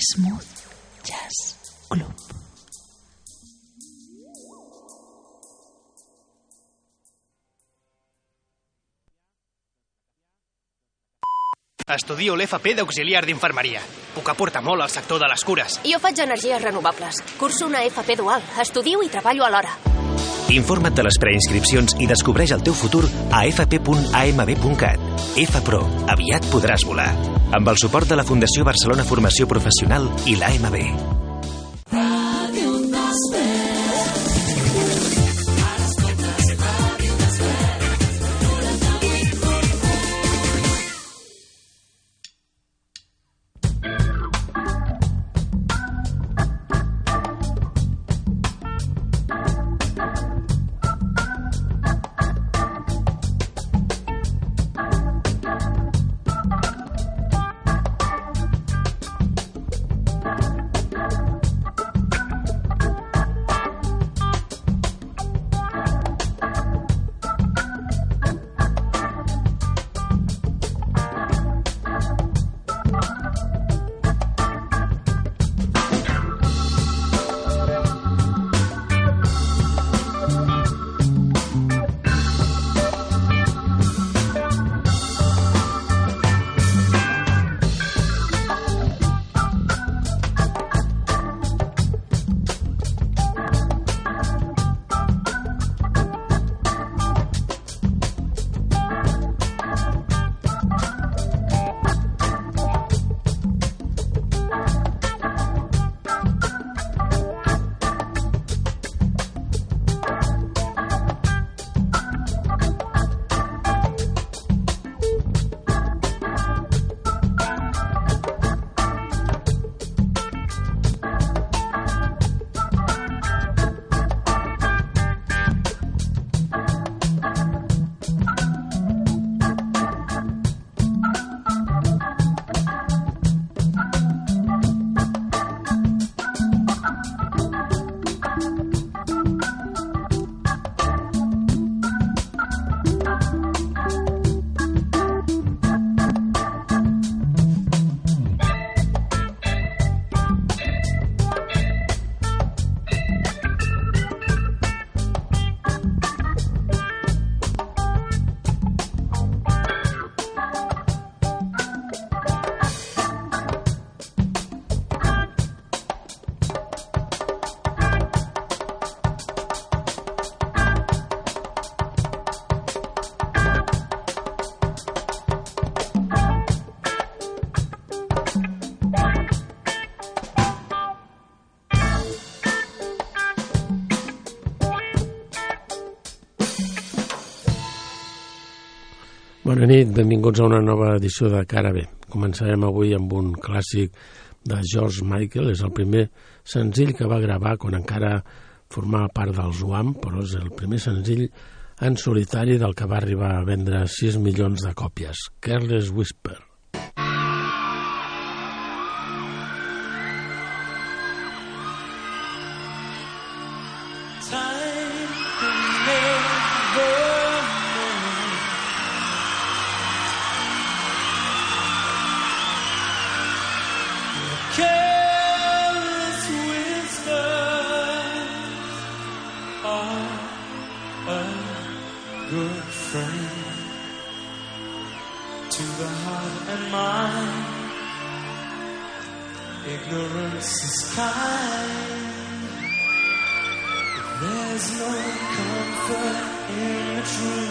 Smooth Jazz Club. Estudio l'FP d'auxiliar d'infermeria. Puc aportar molt al sector de les cures. Jo faig energies renovables. Curso una FP dual. Estudio i treballo alhora. Informa't de les preinscripcions i descobreix el teu futur a fp.amb.cat. FPRO. Aviat podràs volar. Amb el suport de la Fundació Barcelona Formació Professional i l'AMB. Nit, benvinguts a una nova edició de Cara B. Començarem avui amb un clàssic de George Michael, és el primer senzill que va gravar quan encara formava part dels Wham, però és el primer senzill en solitari del que va arribar a vendre 6 milions de còpies, Careless Whisper. In the truth,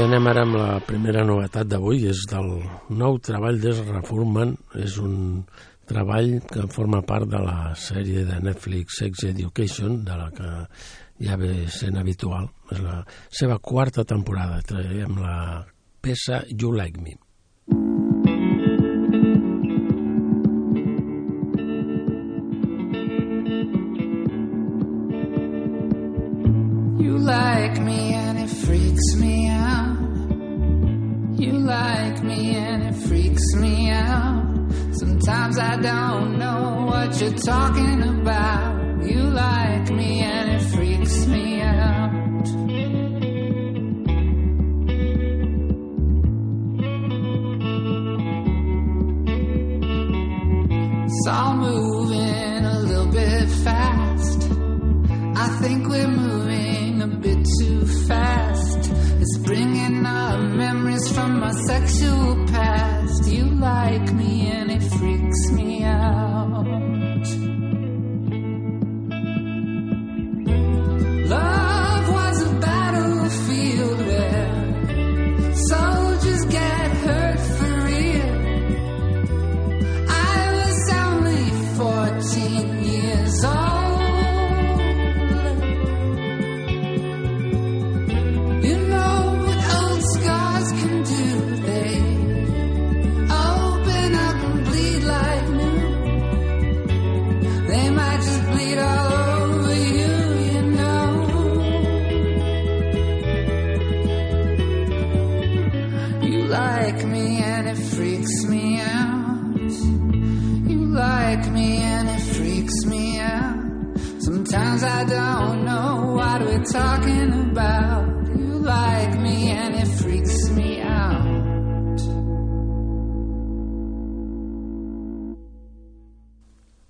I anem ara amb la primera novetat d'avui, és del nou treball d'Ezra Furman, és un treball que forma part de la sèrie de Netflix Sex Education, de la que ja ve sent habitual. És la seva quarta temporada, traiem la peça You Like Me. You like me and it freaks me out. You like me and it freaks me out. Sometimes I don't know what you're talking about. You like me and it freaks me out. It's all moving a little bit fast. I think we're moving a bit too fast. It's bringing up memories from my sexual past. You like me and it freaks me out. Talking about. You like me and it freaks me out.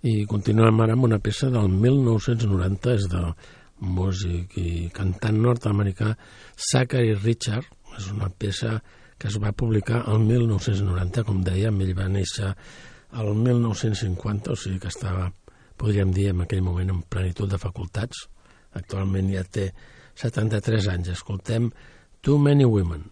I continuem ara amb una peça del 1990, és de músic i cantant nord-americà Zachary Richard. És una peça que es va publicar el 1990, com dèiem, ell va néixer el 1950, o sigui que estava, podríem dir, en aquell moment en plenitud de facultats. Actualment ja té 73 anys. Escoltem Too Many Women.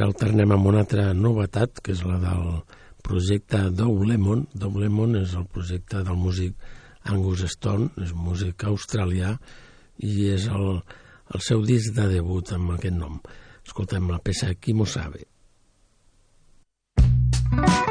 ara alternem amb una altra novetat, que és la del projecte Dou Lemon. Dou Lemon és el projecte del músic Angus Stone, és músic australià, i és el, el seu disc de debut amb aquest nom. Escoltem la peça Qui m'ho sabe. Thank you.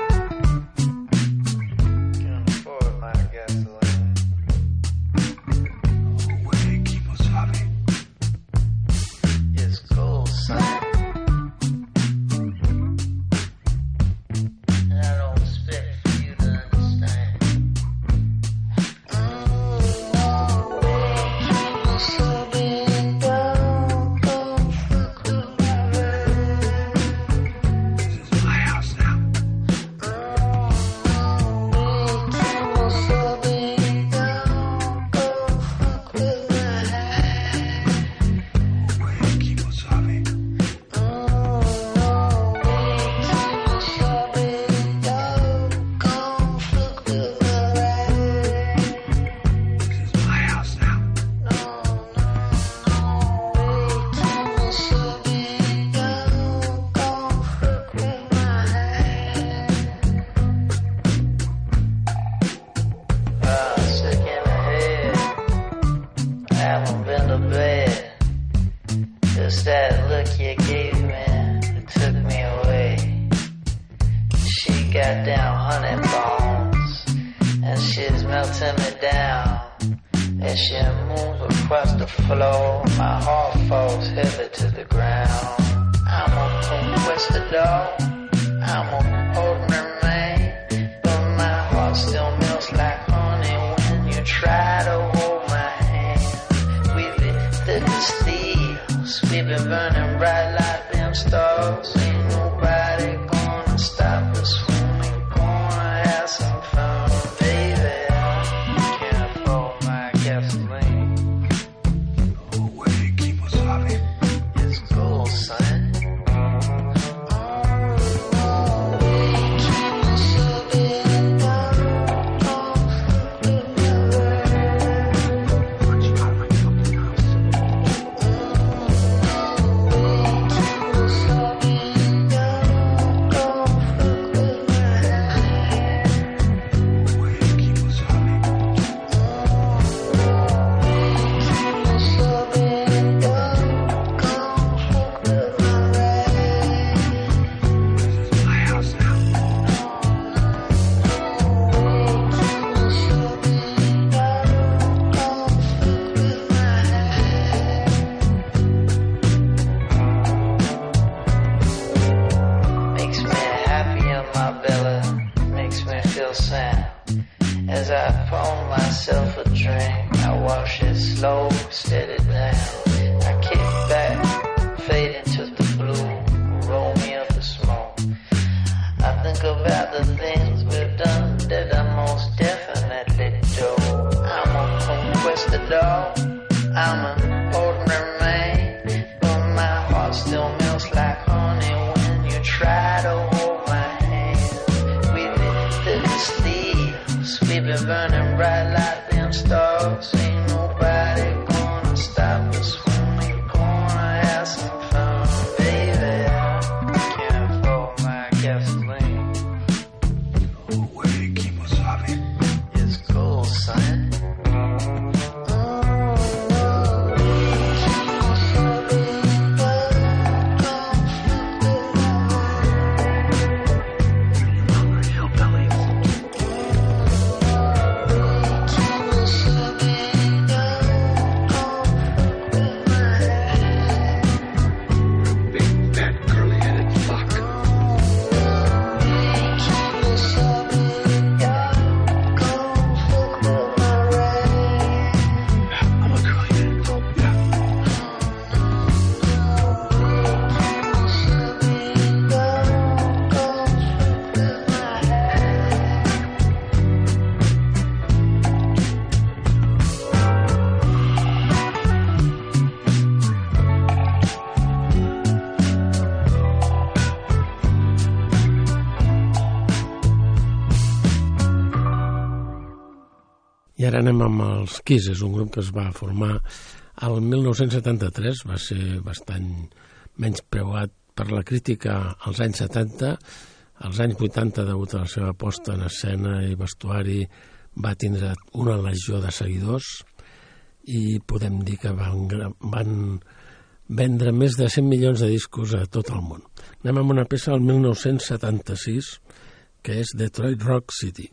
ara anem amb els Kiss, és un grup que es va formar al 1973, va ser bastant menys preuat per la crítica als anys 70, als anys 80, degut a la seva posta en escena i vestuari, va tindre una legió de seguidors i podem dir que van, van vendre més de 100 milions de discos a tot el món. Anem amb una peça del 1976, que és Detroit Rock City.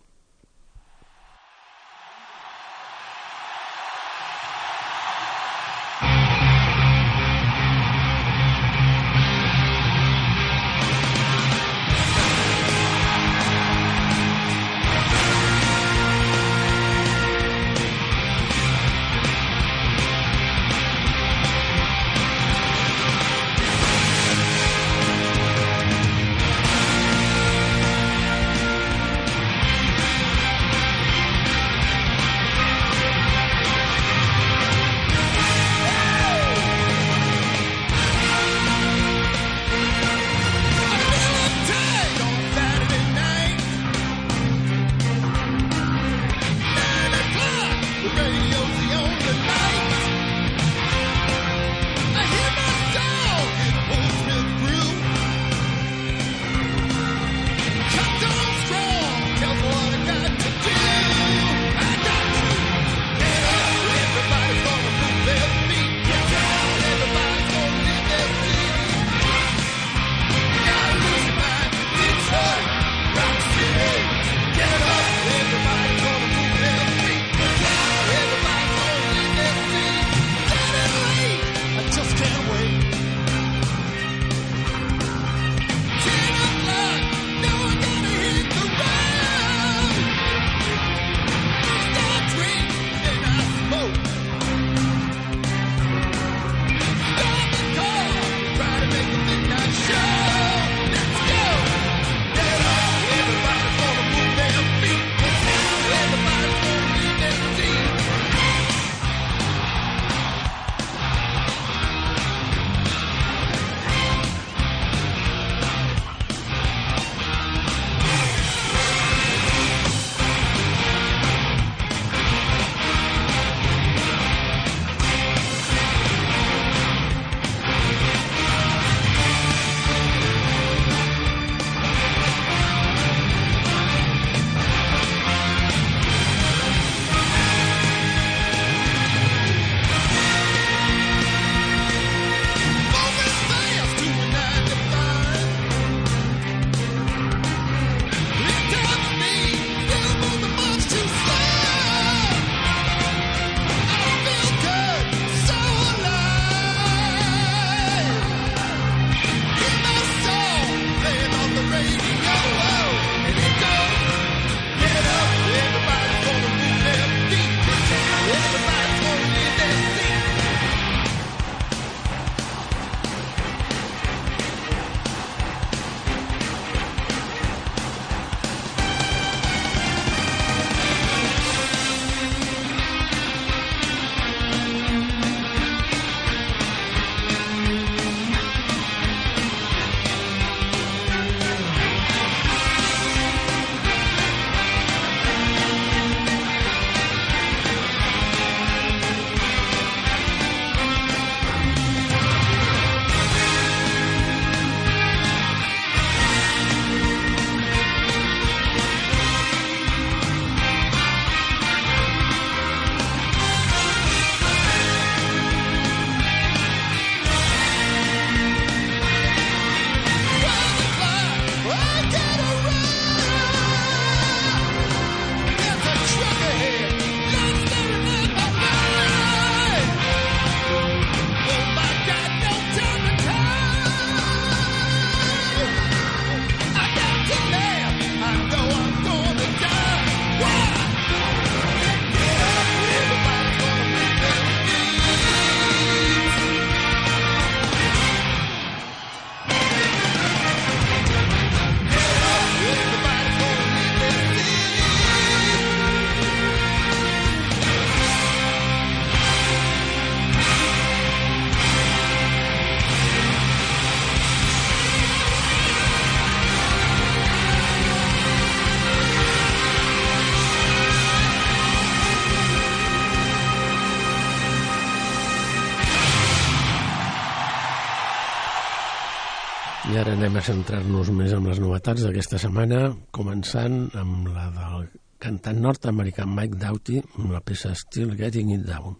anem a centrar-nos més en les novetats d'aquesta setmana, començant amb la del cantant nord-americà Mike Doughty amb la peça Still Getting It Down.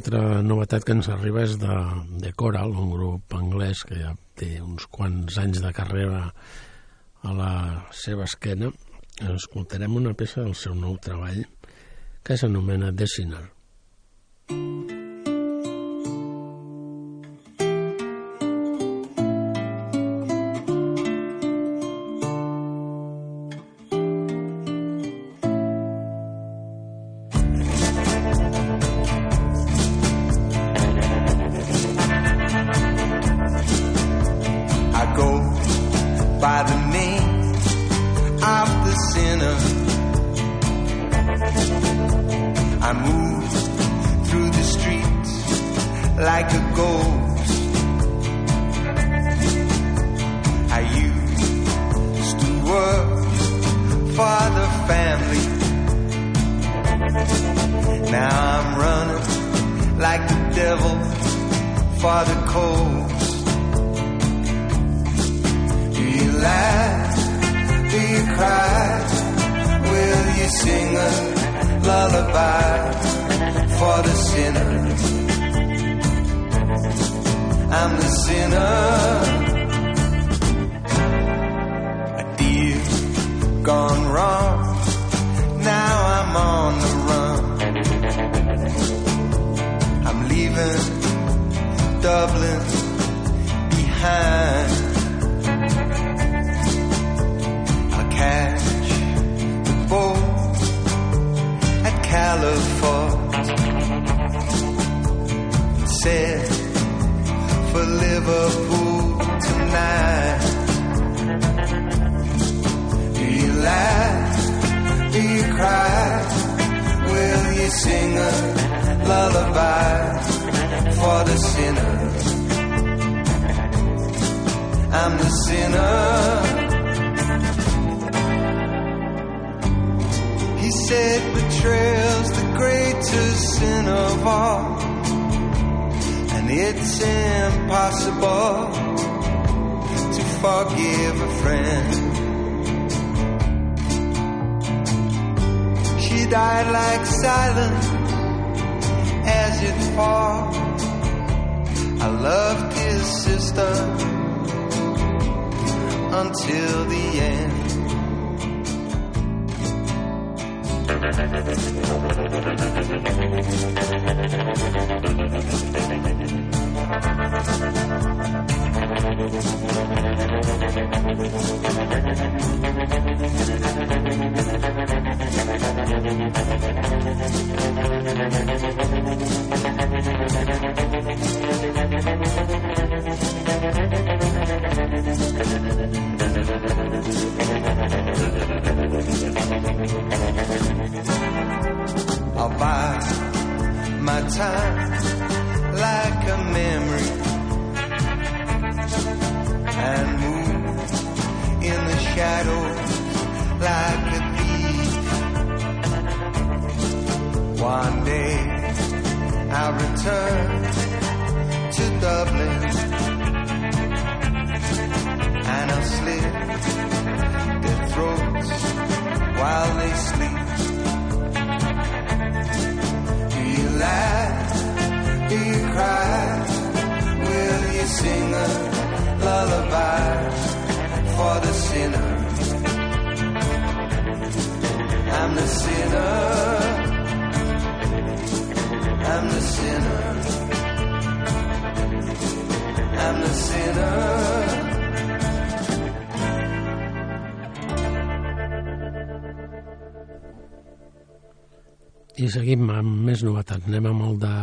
altra novetat que ens arriba és de, de Coral, un grup anglès que ja té uns quants anys de carrera a la seva esquena. Escoltarem una peça del seu nou treball que s'anomena The Sinner. leaving Dublin behind. I'll catch the boat at California. Set for Liverpool tonight. Do you laugh? Do you cry? Will you sing a lullaby? for the sinner. I'm the sinner. He said, betrayal's the greatest sin of all, and it's impossible to forgive a friend. She died like silence as it falls. I loved his sister until the end. I'll buy my time like a memory shadows like a thief. One day I'll return to Dublin and I'll slit their throats while they sleep. Do you laugh? Do you cry? Will you sing a lullaby for the sinner? I'm the sinner. I'm the sinner. I'm the sinner. I seguim amb més novetats. Anem amb el de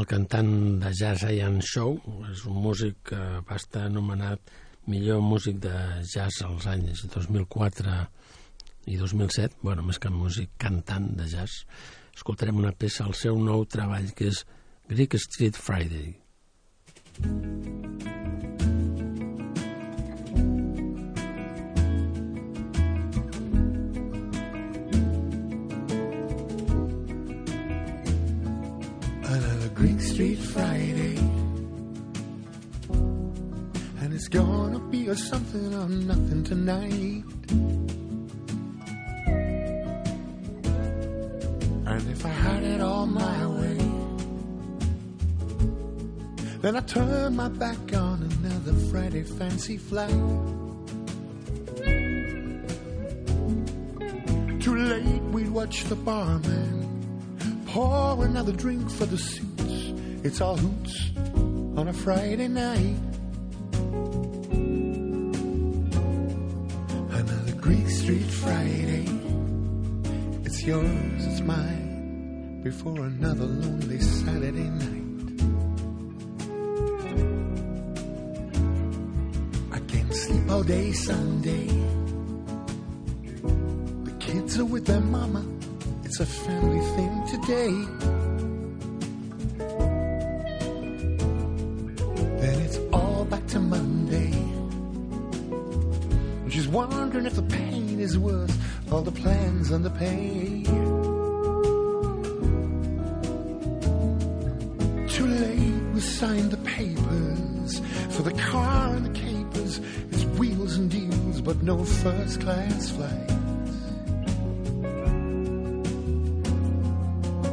el cantant de jazz Ian Shaw. És un músic que va estar anomenat millor músic de jazz als anys 2004 i 2007. bueno, més que músic, cantant de jazz. Escoltarem una peça al seu nou treball, que és Greek Street Friday. Another Greek Street Friday. And it's gonna be a something or nothing tonight. And if I had it all my way, then I turn my back on another Friday fancy flight. Too late, we'd watch the barman pour another drink for the suits. It's all hoots on a Friday night. Another Greek Street Friday. It's yours, it's mine. Before another lonely Saturday night. I can't sleep all day Sunday. The kids are with their mama. It's a family thing today. Then it's all back to Monday. And she's wondering if the pain is worth all the plans and the pay. First class flight.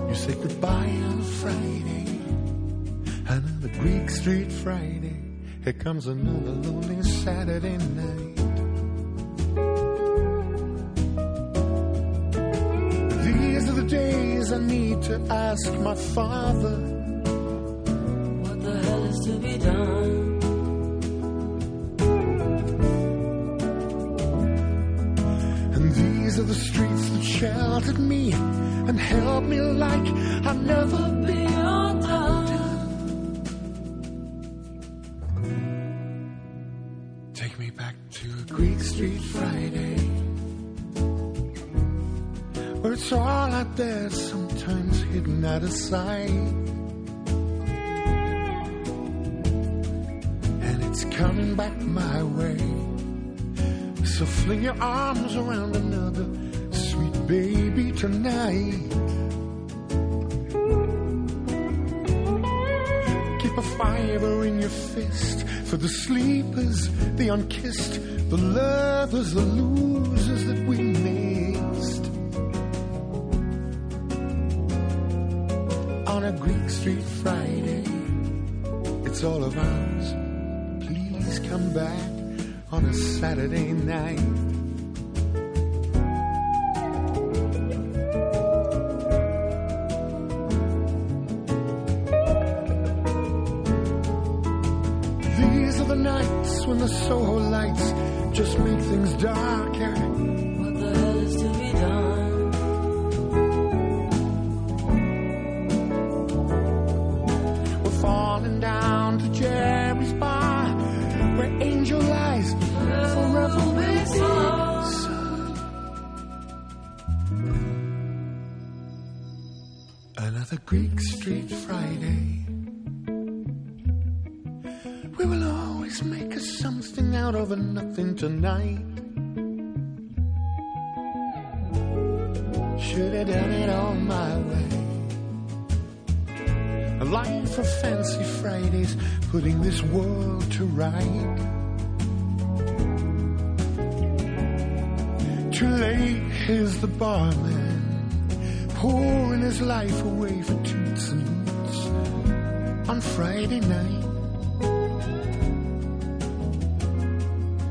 You say goodbye on Friday, another Greek Street Friday. Here comes another lonely Saturday night. These are the days I need to ask my father. Arms around another sweet baby tonight. Keep a fiver in your fist for the sleepers, the unkissed, the lovers, the losers that we missed. on a Greek Street Friday. It's all of ours. Please come back on a Saturday night. Putting this world to right. Too late, here's the barman, pouring his life away for and boots on Friday night.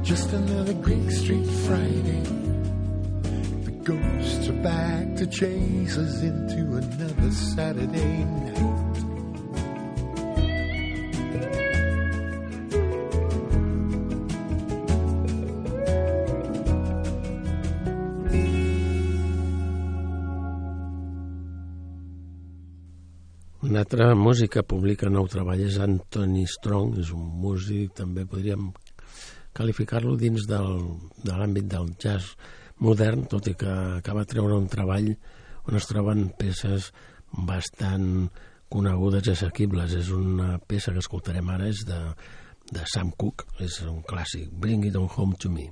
Just another Greek Street Friday. The ghosts are back to chase us into another Saturday night. Una altra música publica nou treball és Anthony Strong, és un músic, també podríem qualificar-lo dins del, de l'àmbit del jazz modern, tot i que acaba de treure un treball on es troben peces bastant conegudes i assequibles. És una peça que escoltarem ara, és de, de Sam Cooke, és un clàssic, Bring It On Home To Me.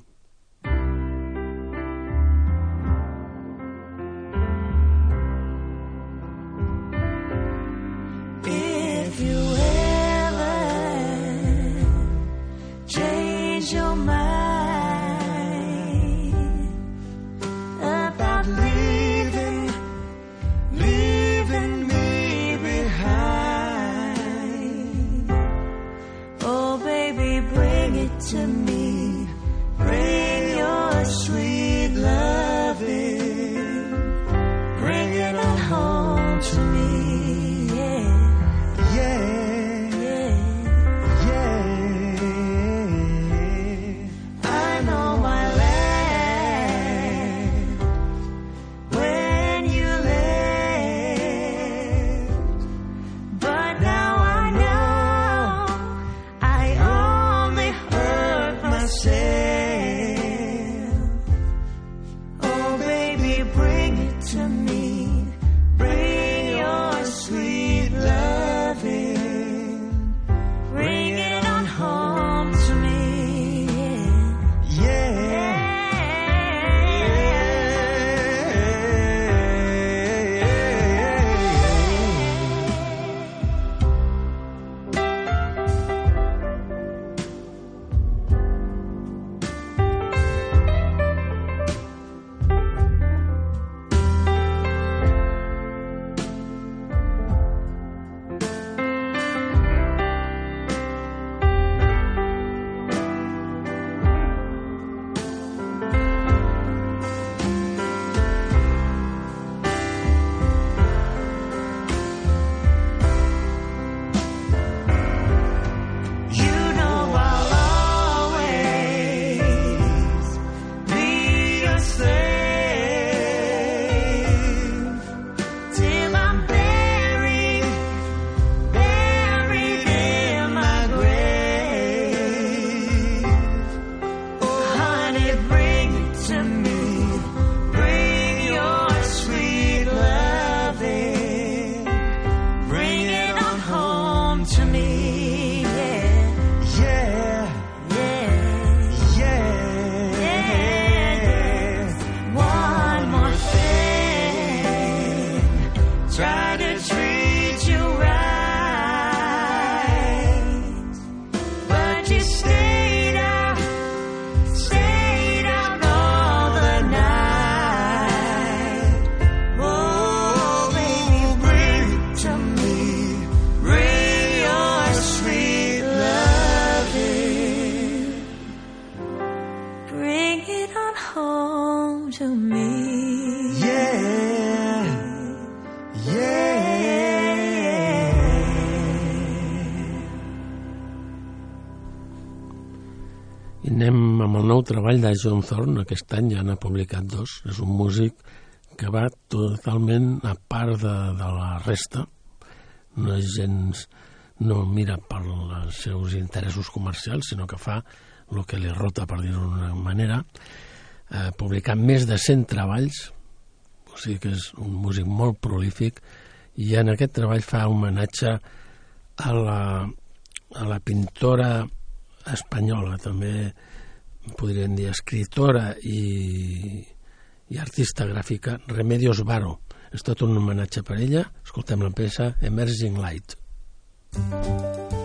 I anem amb el nou treball de John Thorne, aquest any ja n'ha publicat dos. És un músic que va totalment a part de, de la resta. No és gens... no mira per els seus interessos comercials, sinó que fa el que li rota, per dir-ho d'una manera, eh, publicant més de 100 treballs, o sigui que és un músic molt prolífic, i en aquest treball fa homenatge a la, a la pintora espanyola, també podríem dir escritora i, i artista gràfica Remedios Varo. És tot un homenatge per ella. Escoltem la peça Emerging Light. Bé, John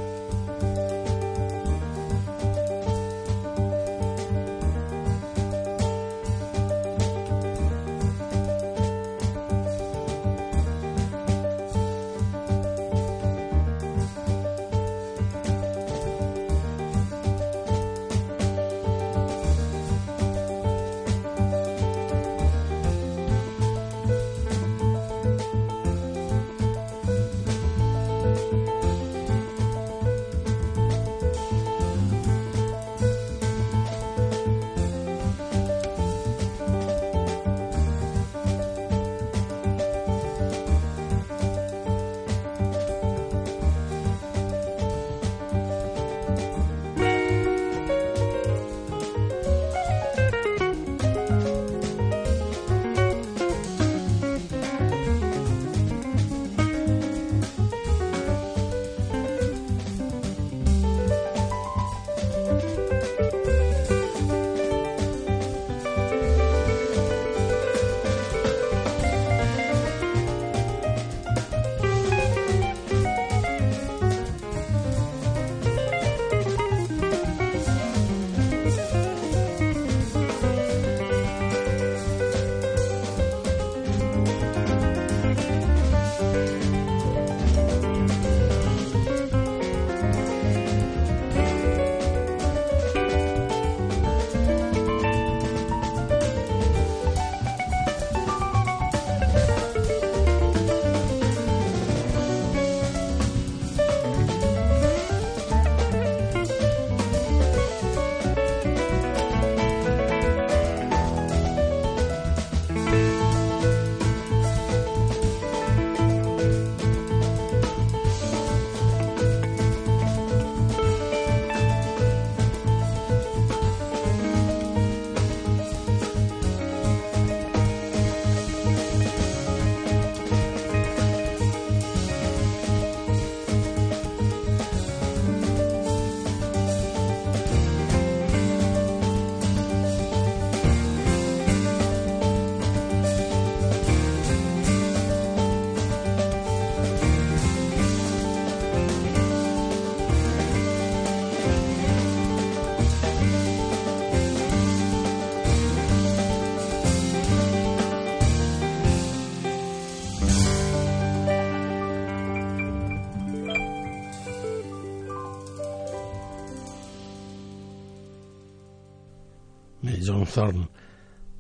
Thorne.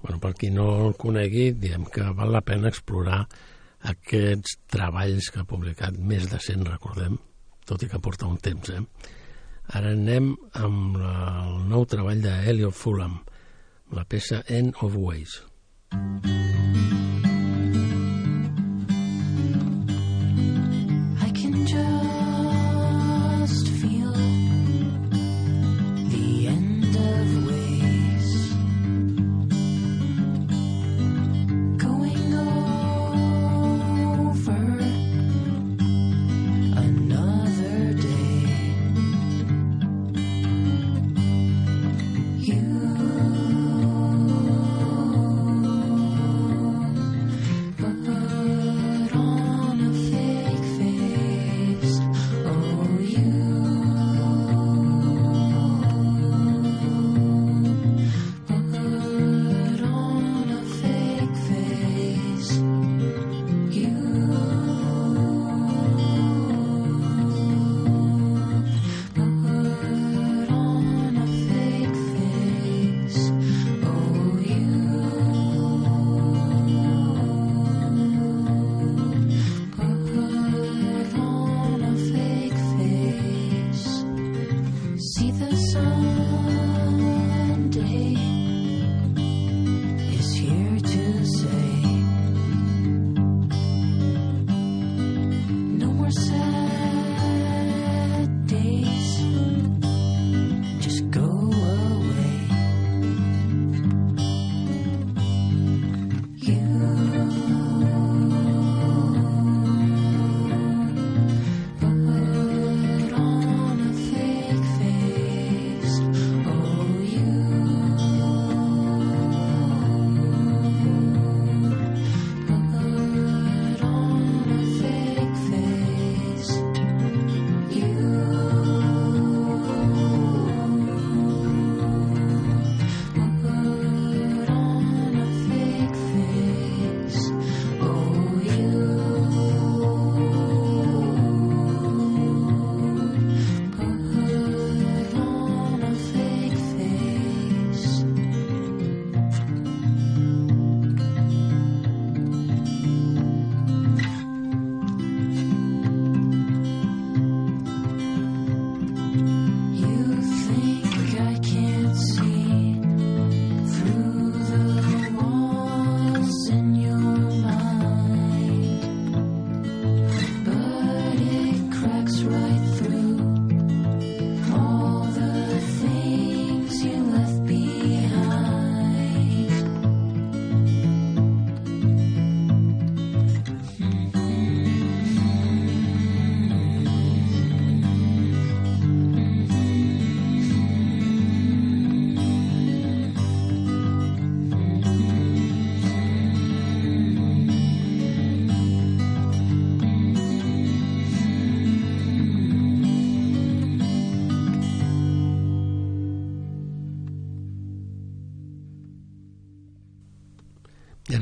Bueno, per qui no el conegui, diem que val la pena explorar aquests treballs que ha publicat, més de 100, recordem, tot i que porta un temps, eh? Ara anem amb el nou treball d'Eliot Fulham, la peça End of Ways. I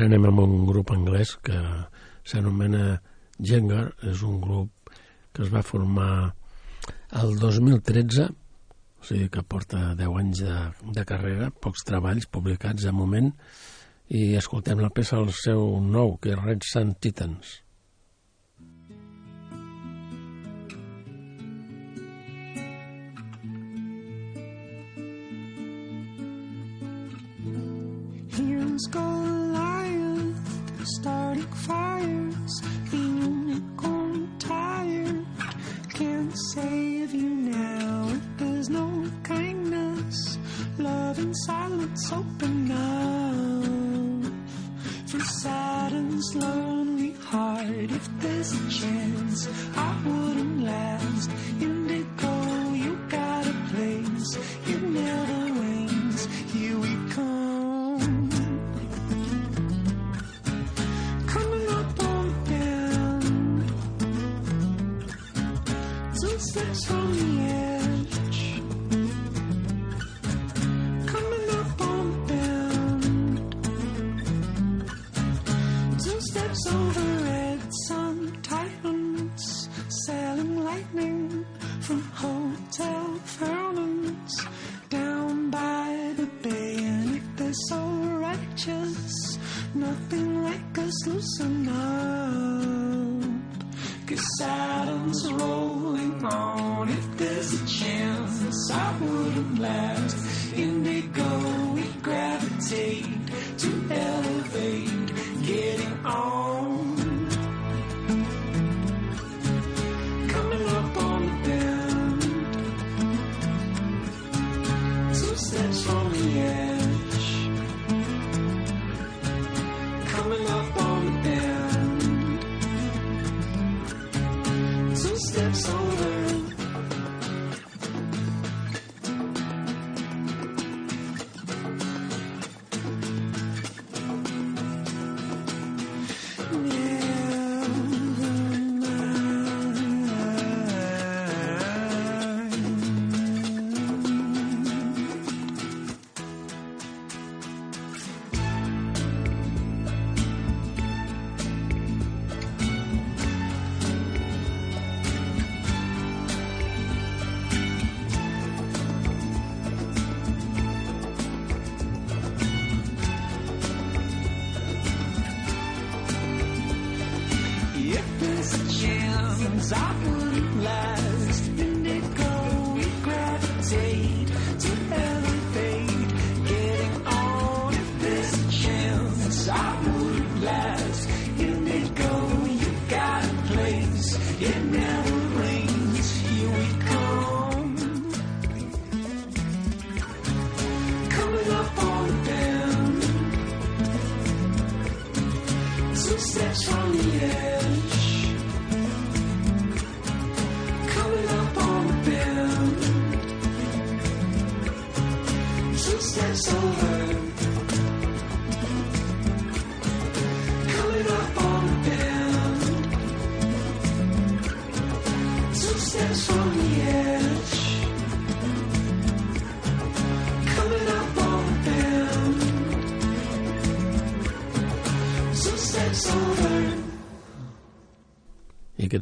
ara anem amb un grup anglès que s'anomena Jengar, és un grup que es va formar el 2013, o sigui que porta 10 anys de, de carrera, pocs treballs publicats de moment, i escoltem la peça al seu nou, que és Red Sun Titans. Heroes Goliath, starting fires, the unicorn tired. Can't save you now if there's no kindness. Love and silence open up for Saturn's lonely heart. If there's a chance,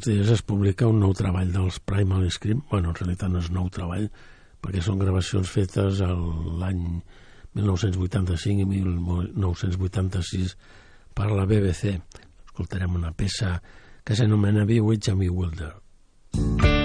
aquests dies es publica un nou treball dels Primal Scream. Bueno, en realitat no és nou treball, perquè són gravacions fetes l'any 1985 i 1986 per la BBC. Escoltarem una peça que s'anomena Bewitch and Bewilder. Like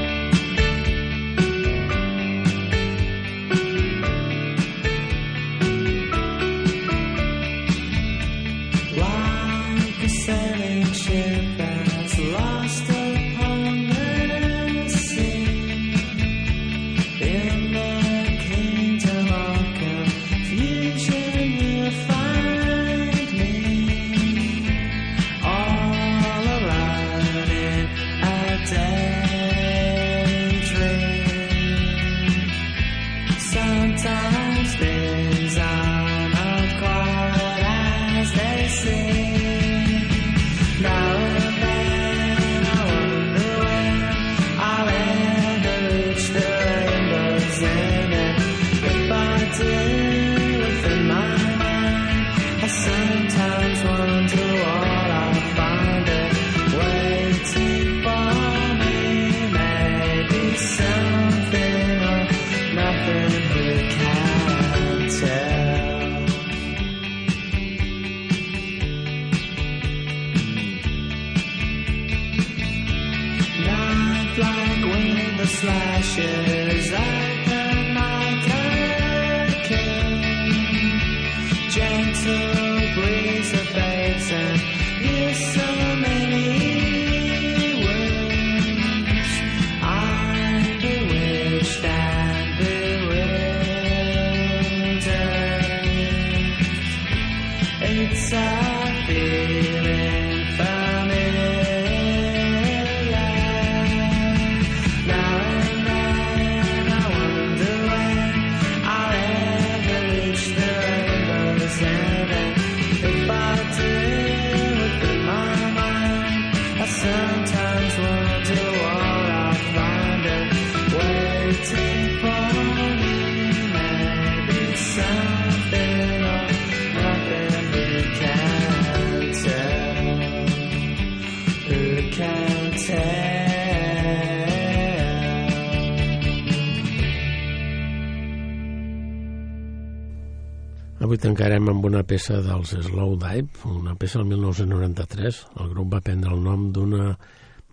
Avui tancarem amb una peça dels Slow Dive, una peça del 1993. El grup va prendre el nom d'una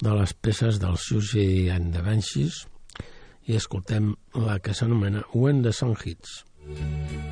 de les peces del Susie and the Banshees i escoltem la que s'anomena When the Sun Hits. Sweet